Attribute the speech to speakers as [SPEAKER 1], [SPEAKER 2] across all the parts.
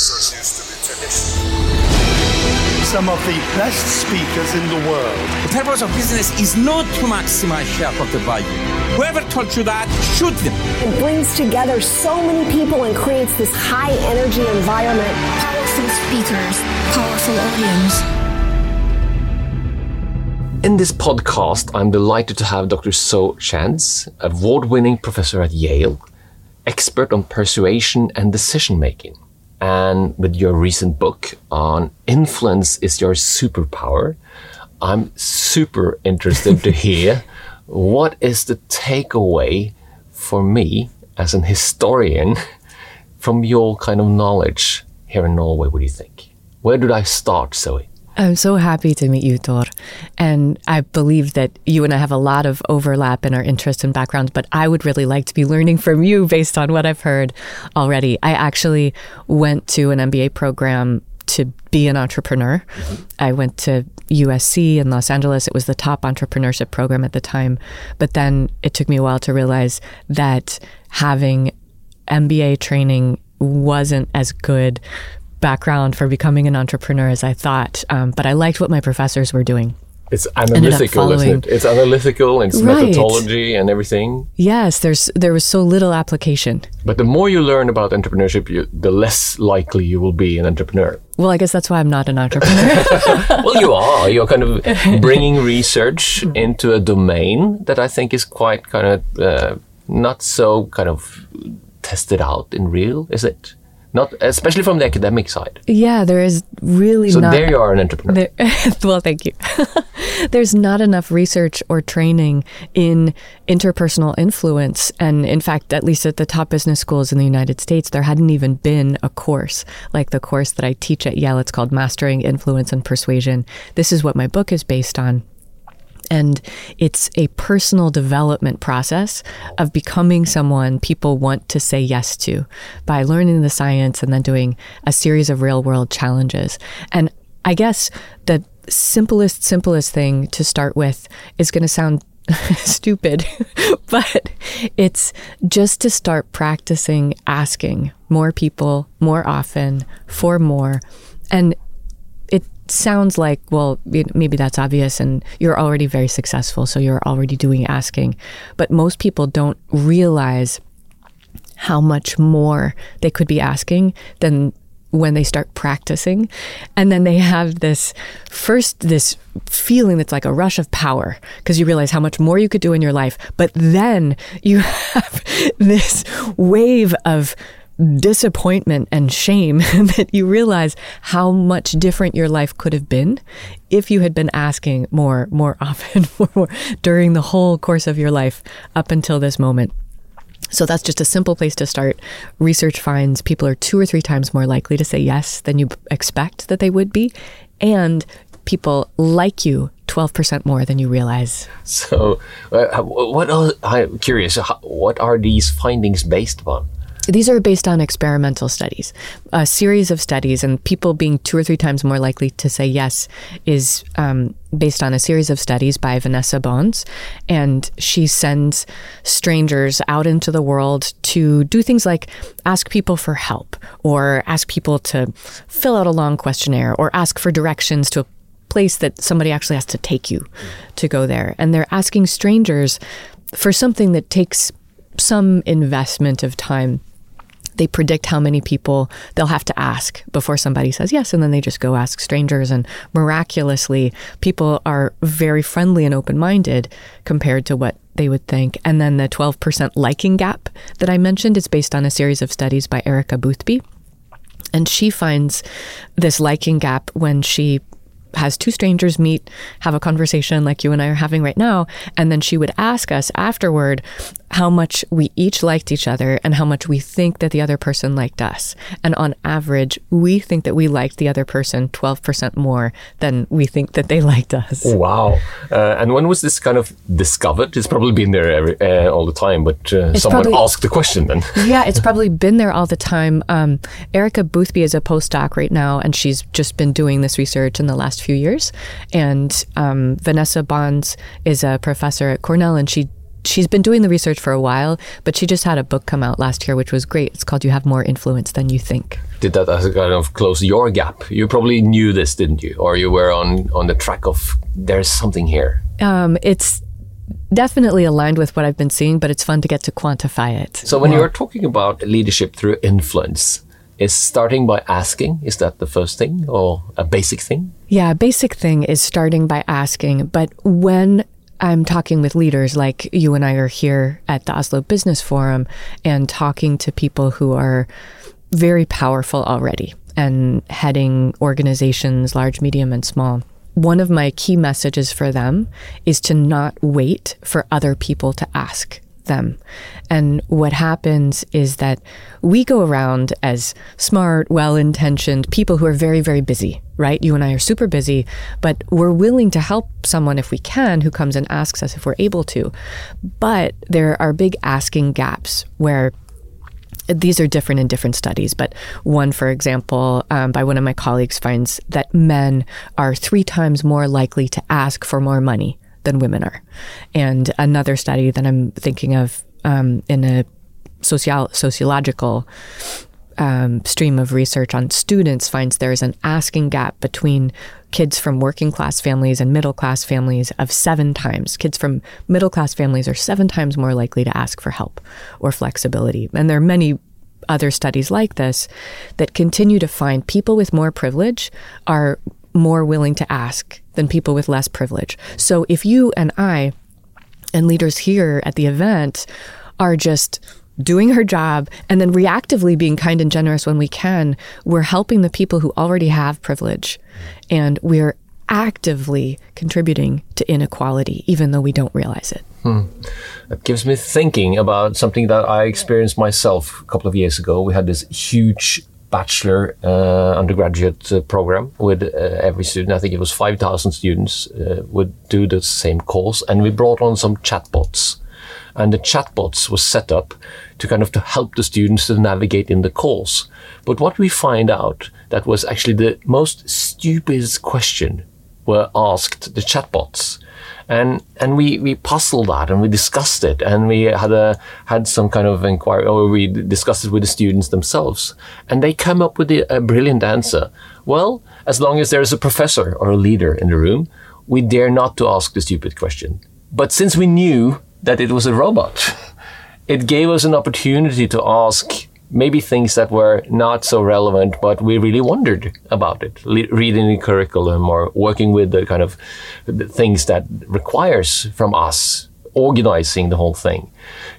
[SPEAKER 1] professors used to be traditional.
[SPEAKER 2] Some of the best speakers in the world.
[SPEAKER 3] The purpose of business is not to maximize shareholder value. Whoever told you that, shoot them.
[SPEAKER 4] It brings together so many people and creates this high energy environment.
[SPEAKER 5] Powerful speakers, powerful audience.
[SPEAKER 6] In this podcast, I'm delighted to have Dr. Zoe Chance, award winning professor at Yale, expert on persuasion and decision making. And with your recent book on influence is your superpower, I'm super interested to hear what is the takeaway for me as an historian from your kind of knowledge here in Norway. What do you think? Where did I start, Zoe?
[SPEAKER 7] I'm so happy to meet you, Tor. And I believe that you and I have a lot of overlap in our interests and backgrounds, but I would really like to be learning from you based on what I've heard already. I actually went to an MBA program to be an entrepreneur. I went to USC in Los Angeles. It was the top entrepreneurship program at the time. But then it took me a while to realize that having MBA training wasn't as good background for becoming an entrepreneur as I thought, um, but I liked what my professors were doing.
[SPEAKER 6] It's analytical, isn't it? It's analytical and it's right. methodology and everything.
[SPEAKER 7] Yes, there's there was so little application.
[SPEAKER 6] But the more you learn about entrepreneurship, you, the less likely you will be an entrepreneur.
[SPEAKER 7] Well, I guess that's why I'm not an entrepreneur.
[SPEAKER 6] well, you are. You're kind of bringing research into a domain that I think is quite kind of uh, not so kind of tested out in real, is it? Not especially from the academic side.
[SPEAKER 7] Yeah, there is really
[SPEAKER 6] so
[SPEAKER 7] not.
[SPEAKER 6] there you are an entrepreneur.
[SPEAKER 7] There, well, thank you. There's not enough research or training in interpersonal influence, and in fact, at least at the top business schools in the United States, there hadn't even been a course like the course that I teach at Yale. It's called Mastering Influence and Persuasion. This is what my book is based on. And it's a personal development process of becoming someone people want to say yes to by learning the science and then doing a series of real world challenges. And I guess the simplest, simplest thing to start with is going to sound stupid, but it's just to start practicing asking more people more often for more. And sounds like, well, maybe that's obvious and you're already very successful, so you're already doing asking. But most people don't realize how much more they could be asking than when they start practicing. And then they have this first, this feeling that's like a rush of power because you realize how much more you could do in your life. But then you have this wave of disappointment and shame that you realize how much different your life could have been if you had been asking more, more often, during the whole course of your life up until this moment. So that's just a simple place to start. Research finds people are two or three times more likely to say yes than you expect that they would be. And people like you 12% more than you realize.
[SPEAKER 6] So, uh, what are, I'm curious, what are these findings based upon?
[SPEAKER 7] These are based on experimental studies. A series of studies, and people being two or three times more likely to say yes is um, based on a series of studies by Vanessa Bohns. And she sends strangers out into the world to do things like ask people for help, or ask people to fill out a long questionnaire, or ask for directions to a place that somebody actually has to take you to go there. And they're asking strangers for something that takes some investment of time they predict how many people they'll have to ask before somebody says yes, and then they just go ask strangers. And miraculously, people are very friendly and open minded compared to what they would think. And then the 12% liking gap that I mentioned is based on a series of studies by Erica Boothby. And she finds this liking gap when she has two strangers meet, have a conversation like you and I are having right now, and then she would ask us afterward how much we each liked each other and how much we think that the other person liked us. And on average, we think that we liked the other person 12% more than we think that they liked us.
[SPEAKER 6] Wow. Uh, and when was this kind of discovered? It's probably been there every, uh, all the time, but uh, someone probably, asked the question then.
[SPEAKER 7] yeah, it's probably been there all the time. Um, Erica Boothby is a postdoc right now, and she's just been doing this research in the last few years. And um, Vanessa Bohns is a professor at Cornell, and she she's been doing the research for a while, but she just had a book come out last year, which was great. It's called You Have More Influence Than You Think.
[SPEAKER 6] Did that as a kind of close your gap? You probably knew this, didn't you? Or you were on, on the track of there's something here.
[SPEAKER 7] Um, it's definitely aligned with what I've been seeing, but it's fun to get to quantify it.
[SPEAKER 6] So when you're talking about leadership through influence, is starting by asking, is that the first thing or a basic thing?
[SPEAKER 7] Yeah, a basic thing is starting by asking, but when I'm talking with leaders like you and I are here at the Oslo Business Forum and talking to people who are very powerful already and heading organizations, large, medium, and small. One of my key messages for them is to not wait for other people to ask them. And what happens is that we go around as smart, well intentioned people who are very, very busy, right? You and I are super busy, but we're willing to help someone if we can who comes and asks us if we're able to. But there are big asking gaps where these are different in different studies, but one, for example, um, by one of my colleagues, finds that men are three times more likely to ask for more money than women are. And another study that I'm thinking of um, in a sociological um, stream of research on students finds there's an asking gap between kids from working class families and middle class families of seven times. Kids from middle class families are seven times more likely to ask for help or flexibility. And there are many other studies like this that continue to find people with more privilege are more willing to ask than people with less privilege. So if you and I and leaders here at the event are just doing her job and then reactively being kind and generous when we can, we're helping the people who already have privilege. And we're actively contributing to inequality, even though we don't realize it.
[SPEAKER 6] Hmm. That gives me thinking about something that I experienced myself a couple of years ago. We had this huge bachelor uh, undergraduate uh, program with uh, every student. I think it was 5,000 students uh, would do the same course, and we brought on some chatbots. And the chatbots was set up to kind of to help the students to navigate in the course. But what we find out that was actually the most stupidest question were asked the chatbots and and we we puzzled that and we discussed it and we had a had some kind of inquiry or we discussed it with the students themselves. And they come up with a, a brilliant answer. Well as long as there is a professor or a leader in the room we dare not to ask the stupid question. But since we knew that it was a robot it gave us an opportunity to ask maybe things that were not so relevant, but we really wondered about it, Le reading the curriculum or working with the kind of things that requires from us, organizing the whole thing.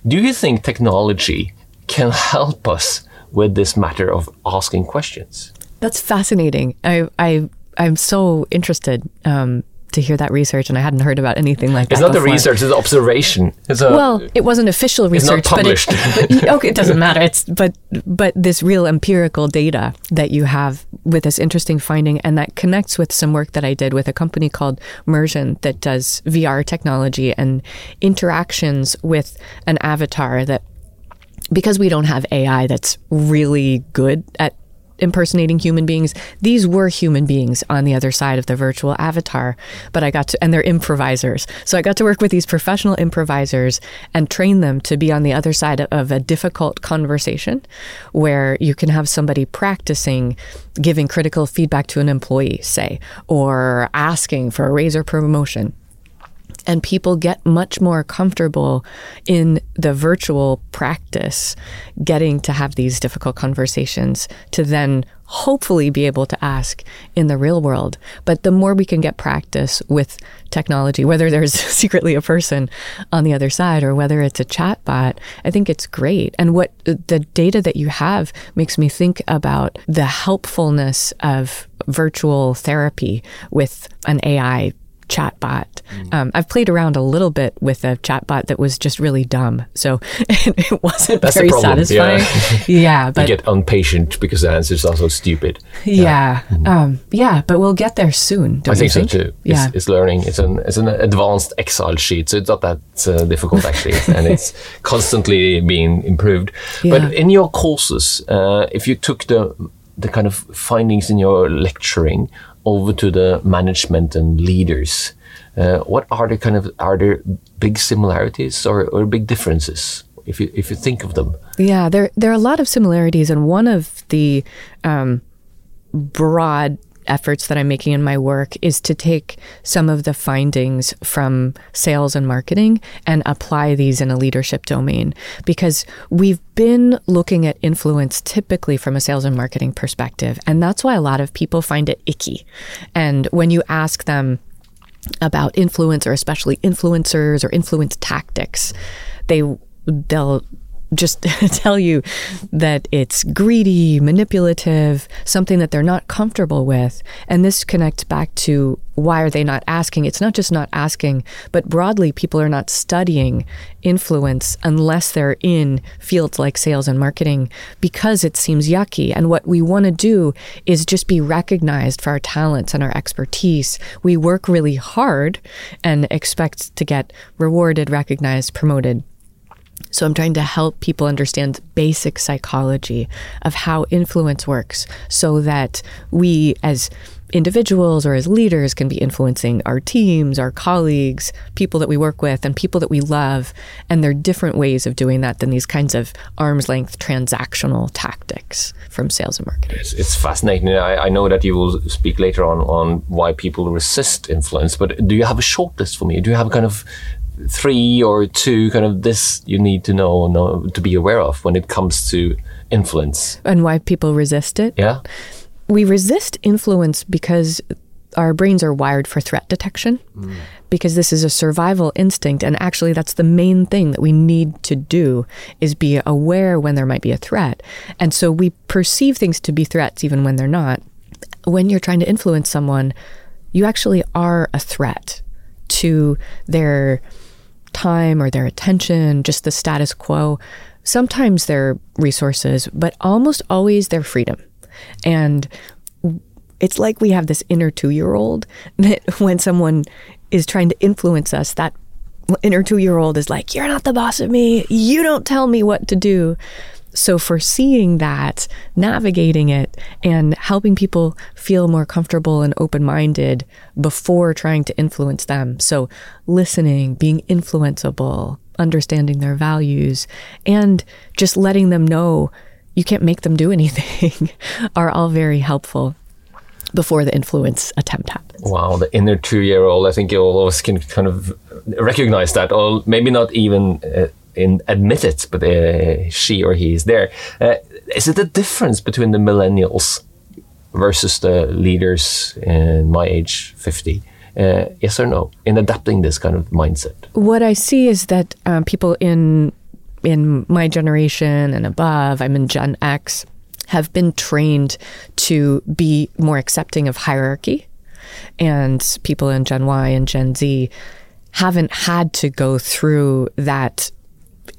[SPEAKER 6] Do you think technology can help us with this matter of asking questions?
[SPEAKER 7] That's fascinating. I, I, I'm so interested um, to hear that research, and I hadn't heard about anything like
[SPEAKER 6] it's
[SPEAKER 7] that.
[SPEAKER 6] It's not
[SPEAKER 7] before.
[SPEAKER 6] the research; it's observation. It's a,
[SPEAKER 7] well, it wasn't official research,
[SPEAKER 6] it's not published.
[SPEAKER 7] but, it, but okay, it doesn't matter. It's but but this real empirical data that you have with this interesting finding, and that connects with some work that I did with a company called Mursion that does VR technology and interactions with an avatar that because we don't have AI that's really good at impersonating human beings. These were human beings on the other side of the virtual avatar, but I got to, and they're improvisers. So I got to work with these professional improvisers and train them to be on the other side of a difficult conversation where you can have somebody practicing giving critical feedback to an employee, say, or asking for a raise or promotion and people get much more comfortable in the virtual practice getting to have these difficult conversations to then hopefully be able to ask in the real world. But the more we can get practice with technology whether there's secretly a person on the other side or whether it's a chatbot i think it's great. And what the data that you have makes me think about the helpfulness of virtual therapy with an ai chatbot. Mm. Um, I've played around a little bit with a chatbot that was just really dumb, so it wasn't
[SPEAKER 6] That's
[SPEAKER 7] very
[SPEAKER 6] problem,
[SPEAKER 7] satisfying.
[SPEAKER 6] Yeah,
[SPEAKER 7] yeah but
[SPEAKER 6] you get impatient because the answers are so stupid.
[SPEAKER 7] Yeah, yeah, mm-hmm. um, yeah but we'll get there soon. I
[SPEAKER 6] think,
[SPEAKER 7] think,
[SPEAKER 6] so too.
[SPEAKER 7] Yeah,
[SPEAKER 6] it's, it's, learning. It's an it's an advanced Excel sheet, so it's not that uh, difficult actually, and it's constantly being improved. Yeah. But in your courses, uh, if you took the the kind of findings in your lecturing over to the management and leaders, uh, what are the kind of are there big similarities or, or big differences if you if you think of them?
[SPEAKER 7] Yeah, there there are a lot of similarities, and one of the um, broad efforts that I'm making in my work is to take some of the findings from sales and marketing and apply these in a leadership domain. Because we've been looking at influence typically from a sales and marketing perspective and that's why a lot of people find it icky. And when you ask them about influence or especially influencers or influence tactics they they'll just tell you that it's greedy, manipulative, something that they're not comfortable with. And this connects back to why are they not asking? It's not just not asking, but broadly, people are not studying influence unless they're in fields like sales and marketing because it seems yucky. And what we want to do is just be recognized for our talents and our expertise. We work really hard and expect to get rewarded, recognized, promoted. So I'm trying to help people understand basic psychology of how influence works so that we as individuals or as leaders can be influencing our teams, our colleagues, people that we work with, and people that we love. And there are different ways of doing that than these kinds of arm's length transactional tactics from sales and marketing.
[SPEAKER 6] It's, it's fascinating. I, I, know that you will speak later on on why people resist influence, but do you have a short list for me? Do you have a kind of three or two kind of this you need to know, know to be aware of when it comes to influence.
[SPEAKER 7] And why people resist it?
[SPEAKER 6] Yeah.
[SPEAKER 7] We resist influence because our brains are wired for threat detection mm. because this is a survival instinct and actually that's the main thing that we need to do is be aware when there might be a threat. And so we perceive things to be threats even when they're not. When you're trying to influence someone you actually are a threat to their time or their attention, just the status quo, sometimes their resources, but almost always their freedom. And it's like we have this inner two year old that when someone is trying to influence us, that inner two year old is like, You're not the boss of me. You don't tell me what to do. So, foreseeing that, navigating it, and helping people feel more comfortable and open minded before trying to influence them. So, listening, being influenceable, understanding their values, and just letting them know you can't make them do anything are all very helpful before the influence attempt happens.
[SPEAKER 6] Wow, the inner two year old, I think all of us can kind of recognize that, or maybe not even. Uh, in, admit it, but uh, she or he is there. Uh, is it a difference between the millennials versus the leaders in my age, 50? Uh, yes or no, in adapting this kind of mindset?
[SPEAKER 7] What I see is that um, people in in my generation and above, I'm in Gen X, have been trained to be more accepting of hierarchy, and people in Gen Y and Gen Z haven't had to go through that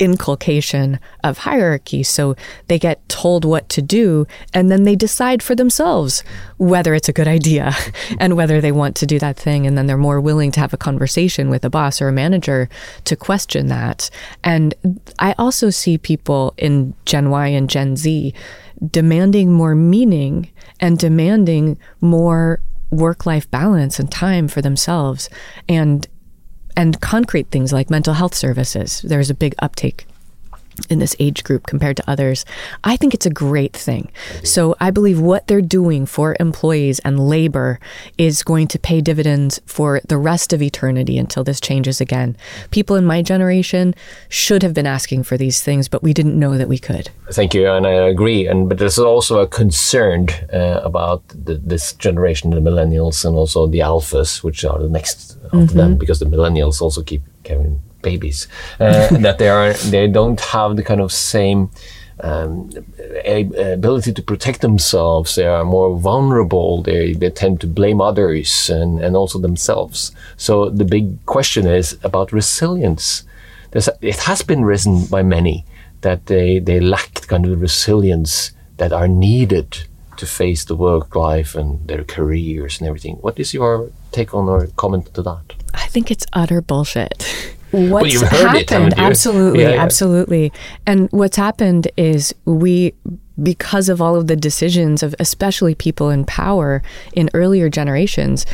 [SPEAKER 7] inculcation of hierarchy. So they get told what to do and then they decide for themselves whether it's a good idea and whether they want to do that thing. And then they're more willing to have a conversation with a boss or a manager to question that. And I also see people in Gen Y and Gen Z demanding more meaning and demanding more work life balance and time for themselves. And and concrete things like mental health services. There's a big uptake in this age group compared to others. I think it's a great thing. So I believe what they're doing for employees and labor is going to pay dividends for the rest of eternity until this changes again. People in my generation should have been asking for these things, but we didn't know that we could.
[SPEAKER 6] Thank you, and I agree. And but there's also a concern uh, about the, this generation, the millennials, and also the alphas, which are the next of mm-hmm. them, because the millennials also keep carrying babies uh, that they are they don't have the kind of same um, ability to protect themselves. They are more vulnerable. They, they tend to blame others and, and also themselves. So the big question is about resilience. There's, it has been risen by many that they, they lack kind of resilience that are needed to face the work life and their careers and everything. What is your take on or comment to that?
[SPEAKER 7] I think it's utter bullshit. what's
[SPEAKER 6] you've heard it,
[SPEAKER 7] happened
[SPEAKER 6] you?
[SPEAKER 7] absolutely
[SPEAKER 6] Yeah, yeah.
[SPEAKER 7] absolutely and what's happened is we because of all of the decisions of especially people in power in earlier generations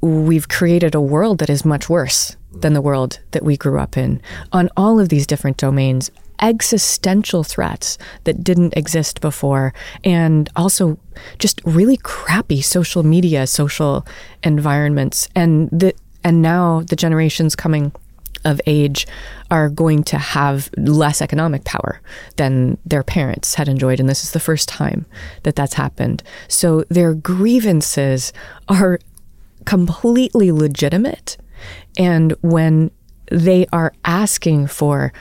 [SPEAKER 7] we've created a world that is much worse than the world that we grew up in on all of these different domains existential threats that didn't exist before and also just really crappy social media social environments and the and now the generations coming of age are going to have less economic power than their parents had enjoyed. And this is the first time that that's happened. So their grievances are completely legitimate. And when they are asking for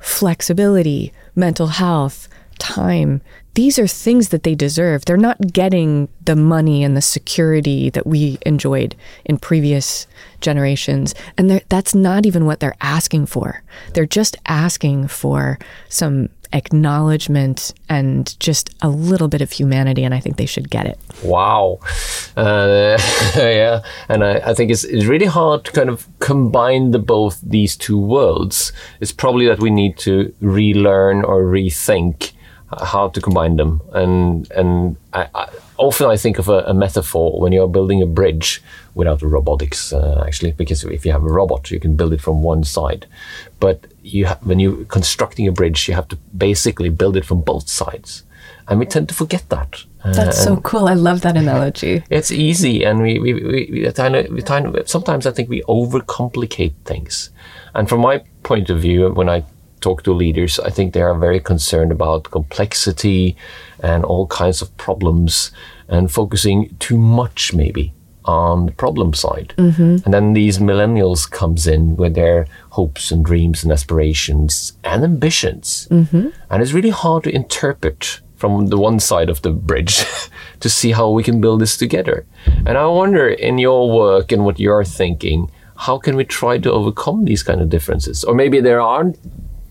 [SPEAKER 7] flexibility, mental health, time, these are things that they deserve. They're not getting the money and the security that we enjoyed in previous generations. And that's not even what they're asking for. They're just asking for some acknowledgement and just a little bit of humanity. And I think they should get it.
[SPEAKER 6] Wow. Uh, yeah, and I, I think it's, it's really hard to kind of combine the both these two worlds. It's probably that we need to relearn or rethink how to combine them. And and I, I, often I think of a, a metaphor when you're building a bridge without robotics, uh, actually, because if you have a robot, you can build it from one side. But you ha- when you're constructing a bridge, you have to basically build it from both sides. And we tend to forget that. Uh,
[SPEAKER 7] That's so cool. I love that analogy.
[SPEAKER 6] it's easy, and we we, we, we, kind of, we kind of, sometimes I think we overcomplicate things. And from my point of view, when I talk to leaders, I think they are very concerned about complexity and all kinds of problems, and focusing too much maybe on the problem side. Mm-hmm. And then these millennials comes in with their hopes and dreams and aspirations and ambitions, mm-hmm. and it's really hard to interpret from the one side of the bridge to see how we can build this together. And I wonder in your work and what you're thinking, how can we try to overcome these kind of differences? Or maybe there aren't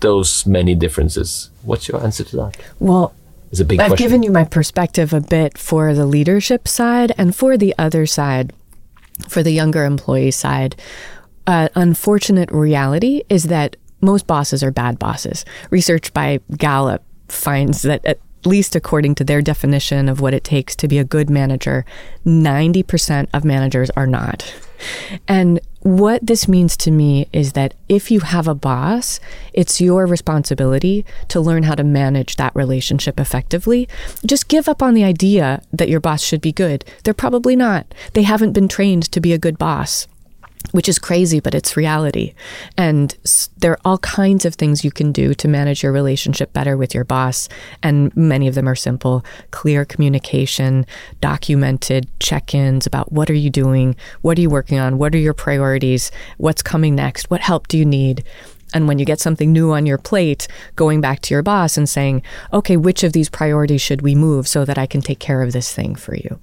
[SPEAKER 6] those many differences. What's your answer to that?
[SPEAKER 7] Well,
[SPEAKER 6] It's a big
[SPEAKER 7] I've
[SPEAKER 6] question.
[SPEAKER 7] given you my perspective a bit for the leadership side and for the other side, for the younger employee side. Uh, unfortunate reality is that most bosses are bad bosses. Research by Gallup finds that at least according to their definition of what it takes to be a good manager, 90% of managers are not. And what this means to me is that if you have a boss, it's your responsibility to learn how to manage that relationship effectively. Just give up on the idea that your boss should be good. They're probably not. They haven't been trained to be a good boss which is crazy, but it's reality. And there are all kinds of things you can do to manage your relationship better with your boss. And many of them are simple clear communication, documented check ins about what are you doing? What are you working on? What are your priorities? What's coming next? What help do you need? And when you get something new on your plate, going back to your boss and saying, okay, which of these priorities should we move so that I can take care of this thing for you?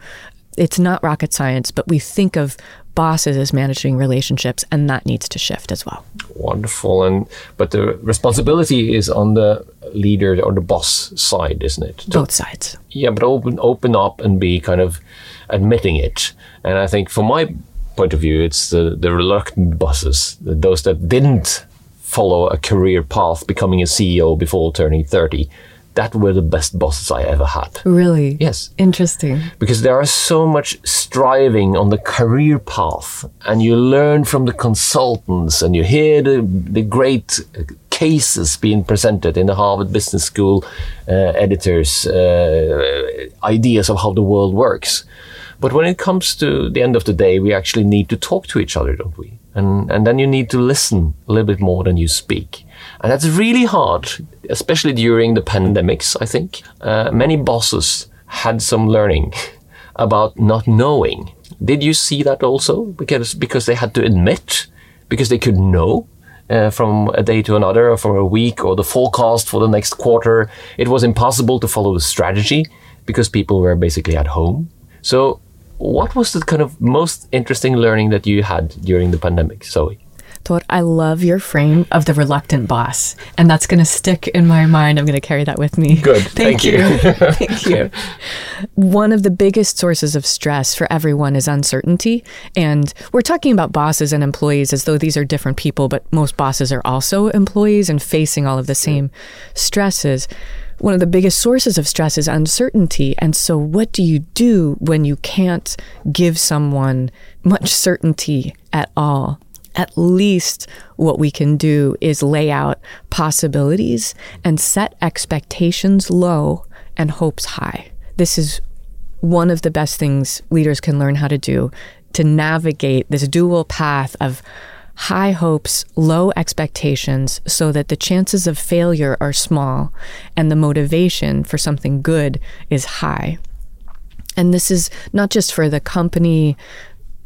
[SPEAKER 7] It's not rocket science, but we think of bosses as managing relationships, and that needs to shift as well.
[SPEAKER 6] Wonderful. And but the responsibility is on the leader or the boss side, isn't it? To-
[SPEAKER 7] Both sides.
[SPEAKER 6] yeah, but open open up and be kind of admitting it. And I think from my point of view, it's the, the reluctant bosses, those that didn't follow a career path, becoming a CEO before turning 30. That were the best bosses I ever had.
[SPEAKER 7] Really?
[SPEAKER 6] Yes
[SPEAKER 7] Interesting.
[SPEAKER 6] because there is so much striving on the career path and you learn from the consultants and you hear the, the great cases being presented in the harvard business school uh, editors uh, ideas of how the world works but when it comes to the end of the day we actually need to talk to each other don't we and, and then you need to listen a little bit more than you speak and that's really hard, especially during the pandemics, I think. Uh, many bosses had some learning about not knowing. Did you see that also? Because, because they had to admit, because they could know uh, from a day to another, or from a week, or the forecast for the next quarter. It was impossible to follow the strategy because people were basically at home. So, what was the kind of most interesting learning that you had during the pandemic, Zoe?
[SPEAKER 7] Tor, I love your frame of the reluctant boss, and that's going to stick in my mind. I'm going to carry that with me.
[SPEAKER 6] Good.
[SPEAKER 7] Thank,
[SPEAKER 6] Thank you.
[SPEAKER 7] you. Thank you. One of the biggest sources of stress for everyone is uncertainty. And we're talking about bosses and employees as though these are different people, but most bosses are also employees and facing all of the same stresses. One of the biggest sources of stress is uncertainty. And so, what do you do when you can't give someone much certainty at all? At least what we can do is lay out possibilities and set expectations low and hopes high. This is one of the best things leaders can learn how to do to navigate this dual path of high hopes, low expectations, so that the chances of failure are small and the motivation for something good is high. And this is not just for the company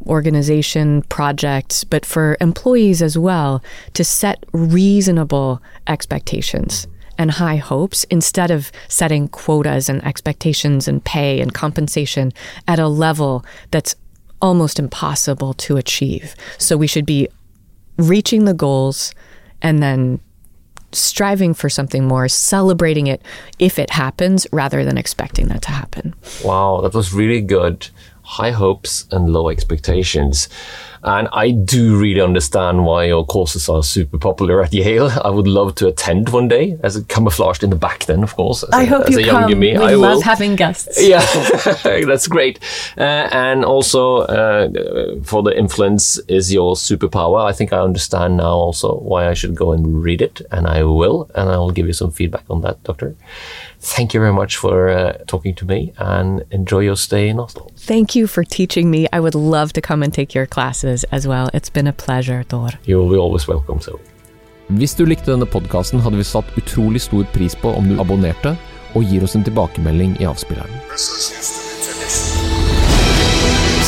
[SPEAKER 7] organization projects, but for employees as well to set reasonable expectations and high hopes instead of setting quotas and expectations and pay and compensation at a level that's almost impossible to achieve. So we should be reaching the goals and then striving for something more, celebrating it if it happens rather than expecting that to happen.
[SPEAKER 6] Wow, that was really good high hopes and low expectations. And I do really understand why your courses are super popular at Yale. I would love to attend one day, as a camouflaged in the back. Then, of course, as
[SPEAKER 7] I
[SPEAKER 6] a,
[SPEAKER 7] hope you come.
[SPEAKER 6] me,
[SPEAKER 7] we
[SPEAKER 6] I
[SPEAKER 7] love
[SPEAKER 6] will.
[SPEAKER 7] having guests.
[SPEAKER 6] Yeah, that's great. Uh, and also, uh, for the influence is your superpower. I think I understand now also why I should go and read it, and I will, and I will give you some feedback on that, Doctor. Thank you very much for uh, talking to me, and enjoy your stay in Oslo.
[SPEAKER 7] Thank you for teaching me. I would love to come and take your classes as well. It's been a pleasure, Thor.
[SPEAKER 6] You will be always welcome. So.
[SPEAKER 8] Hvis du likte denne podkasten, hadde vi satt utrolig stor pris på om du abonnerte og gir oss en tilbakemelding i avspilleren.